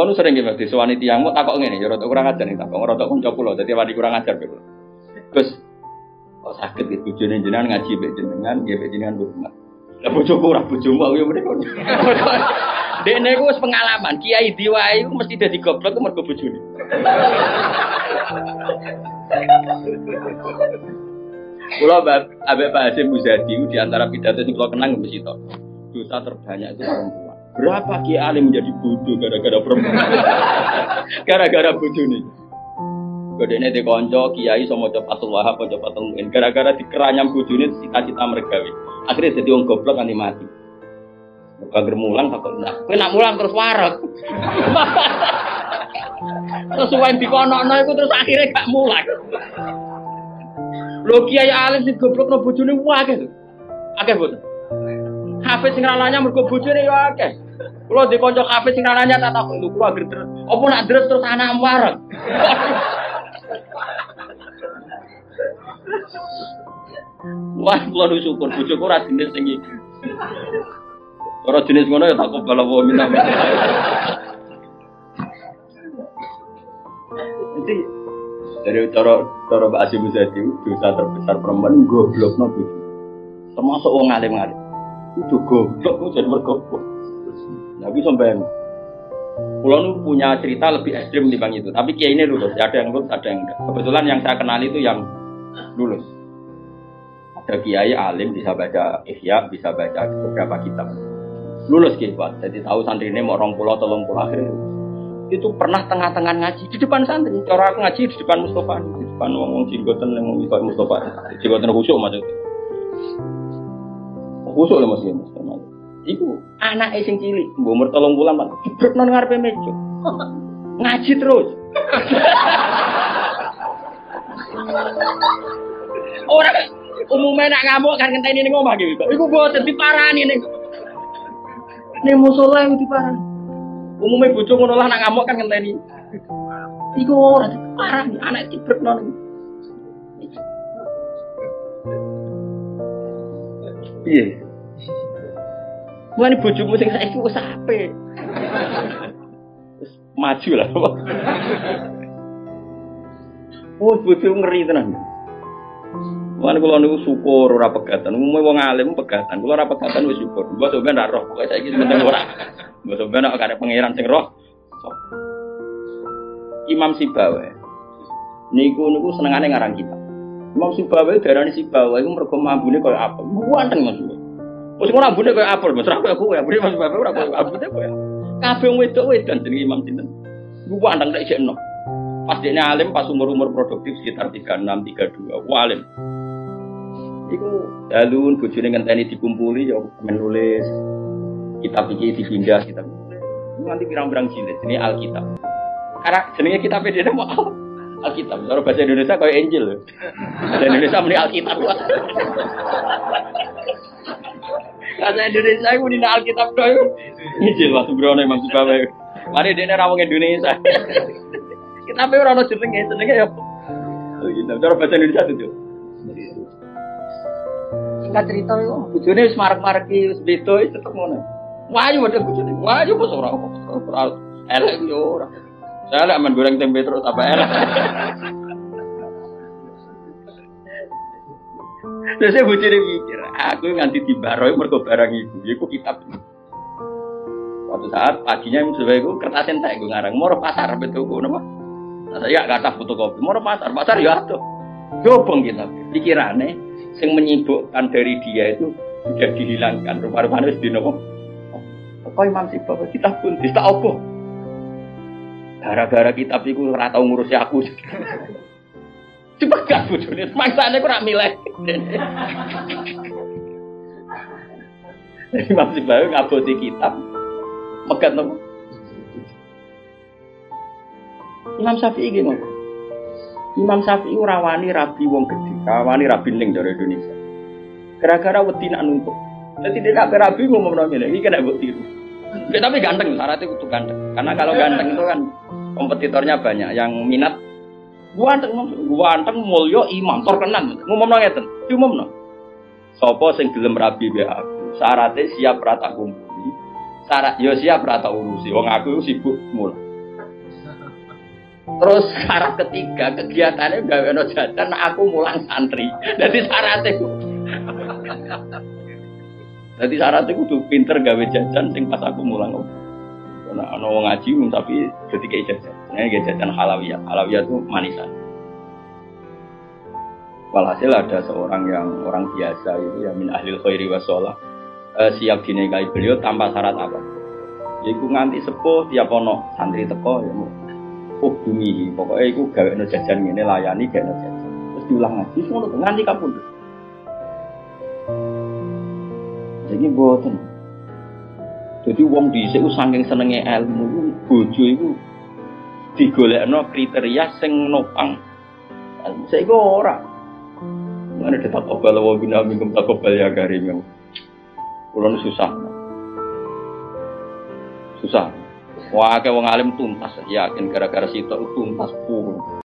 Kalau sering gitu, di suwani tiangmu takok ngene, ya rada kurang ajar nih takok, rada kanca kula, dadi wani kurang ajar kula. Terus kok sakit gitu, bojone jenengan ngaji mbek jenengan, nggih mbek jenengan hormat. Lah bojoku ora bojomu aku ya mrene. Dekne ku wis pengalaman, kiai diwae iku mesti dadi goblok ku mergo bojone. Kula ambek Pak Hasim Muzadi di antara pidato sing kula kenang mesti to. Dosa terbanyak itu perempuan. Berapa kiai alim menjadi bodoh gara-gara perempuan? gara-gara bodoh nih. Kodene di konco kiai sama copatul wahab atau copatul mungkin gara-gara dikeranyam bodoh ini cita-cita mereka. Akhirnya jadi orang goblok kan mati. Kagak mulang takut nak. Kowe nak mulang terus warak. terus wae dikono-no iku terus akhirnya gak mulang. Lho kiai alim sing goblok no bojone wae. Akeh boten. Hafiz sing ralanya mergo bojone yo akeh. Kula di kanca hafiz sing ralanya tak takok lho kula agar terus. Apa nak terus terus anak wareng. Wah, kula nu syukur bojoku ora jenis sing iki. Ora jenis ngono ya tak kobal wa minna. Jadi dari cara cara Mbak Asim Muzadi dosa terbesar perempuan goblok no termasuk wong alim-alim itu goblok itu jadi bergoblok tapi sampai Pulau nu punya cerita lebih ekstrim bang itu, tapi kiai ini lulus, ada yang lulus, ada yang enggak. Kebetulan yang saya kenal itu yang lulus. Ada kiai alim bisa baca ihya, bisa baca beberapa kitab. Lulus kiai jadi tahu santri ini mau orang pulau, tolong pulau akhirnya itu pernah tengah-tengah ngaji di depan santri. Cara aku ngaji di depan Mustafa, di depan ngomong jinggoten yang Mustafa, jinggoten khusyuk maksudnya. Khusyuk ya mas Mas. Iku anak sing cilik, mbok umur tolong bulan pak, jebrek nang ngarepe meja. Ngaji terus. Orang umumnya nak ngamuk kan ngenteni ning omah gitu. Iku boten diparani ning. Ning musola iku diparani. Umumnya bojo ngono lah nak ngamuk kan ngenteni. Iku ora diparani, anak jebrek nang. Iya. Mulane bojomu sing saiki wis apik. Maju lah. Oh, bojo ngeri tenan. Mulane kula niku syukur ora pegatan. Umume wong alim pegatan. Kula ora pegatan wis syukur. Mbok sampean ora roh, pokoke saiki penting ora. Mbok sampean nek kare pangeran sing roh. Imam Sibawa. Niku niku senengane ngarang kitab. Imam Sibawa darani Sibawa iku mergo mambune apa? Ganteng maksudnya. Wis ngono ambune koyo apel, Mas. Koyo kowe, ambune Mas Bapak ora ambune koyo. Kabeh wong wedok wedan jenenge Imam sinten. Ku andang tak jekno. Pas dekne alim pas umur-umur produktif sekitar 36 32. Ku alim. Iku dalun bojone ngenteni dikumpuli ya menulis kitab iki dipindah kitab. Nanti pirang-pirang jilid ini Alkitab. Karena jenenge kitab dhewe mau Alkitab. Kalau bahasa Indonesia kayak Angel. Bahasa Indonesia meni Alkitab. Bahasa Indonesia itu dina Alkitab doy. Injil Mas Brono Imam Subawe. Mari dene ra wong Indonesia. Kita pe ora ono jenenge, jenenge ya. Gitu. Cara bahasa Indonesia itu. Singkat cerita itu, bojone wis marek-mareki wis beda wis tetep ngono. Wayu ada bojone. Wayu bos ora ora elek yo ora. Saya men goreng tempe terus apa elek. Terus saya bocor mikir, aku nganti di baroi mergo barang ibu, iku kitab. Suatu saat paginya sudah itu kertas entek gue ngarang, mau pasar betul gue nama. Nah, saya kata fotokopi, mau pasar, pasar ya tuh. Jobong kita, pikirannya, yang menyibukkan dari dia itu sudah dihilangkan. Rupa-rupanya di nopo. Kau imam sih bapak kita pun tidak apa. Gara-gara kitab itu ora tau ngurusi aku. Dipegat bojone, mangsane kok ora milih. Jadi masih baru ngaboti kitab. Megat nopo? Imam Syafi'i ngono. Imam Syafi'i ora wani rabi wong gedhe, rawani rabi ning dari Indonesia. Gara-gara wedi nak nuntut. Dadi dia kabeh rabi ngomong ngene, iki kena mbok tiru. Ya, tapi ganteng, syaratnya itu ganteng. Karena kalau ganteng itu kan kompetitornya banyak. Yang minat ganteng, ganteng mulio imam terkenal. Ngomong ngeten, diumumno. Sopo sing gelem rabi be aku, syaratnya siap rata kumpuli. Syarat yo siap rata urusi. Wong aku sibuk mulai. Terus syarat ketiga kegiatannya gawe no jajan aku mulang santri. Jadi syaratnya Jadi syaratnya kudu pinter gawe jajan sing pas aku mulang. Karena ana wong ngaji tapi ketika jajan. Nah, jajan halawiyah. Halawiyah itu manisan. Walhasil ada seorang yang orang biasa itu ya min ahli khairi wa sholah eh, siap dinikahi beliau tanpa syarat apa. Yaitu nganti sepuh tiap ono santri teko ya mau bumi pokoknya itu gawe no jajan ini layani gawe no jajan terus diulang lagi semua tuh nganti kapun jadi boten jadi wong sini saking senengnya ilmu bojo itu digolekno kriteria sing nopang saya ora Mana ada takobal wa bina minkum takobal ya yang Kulon susah. Susah. Wah, kayak wong alim tuntas, yakin gara-gara situ tuntas pun.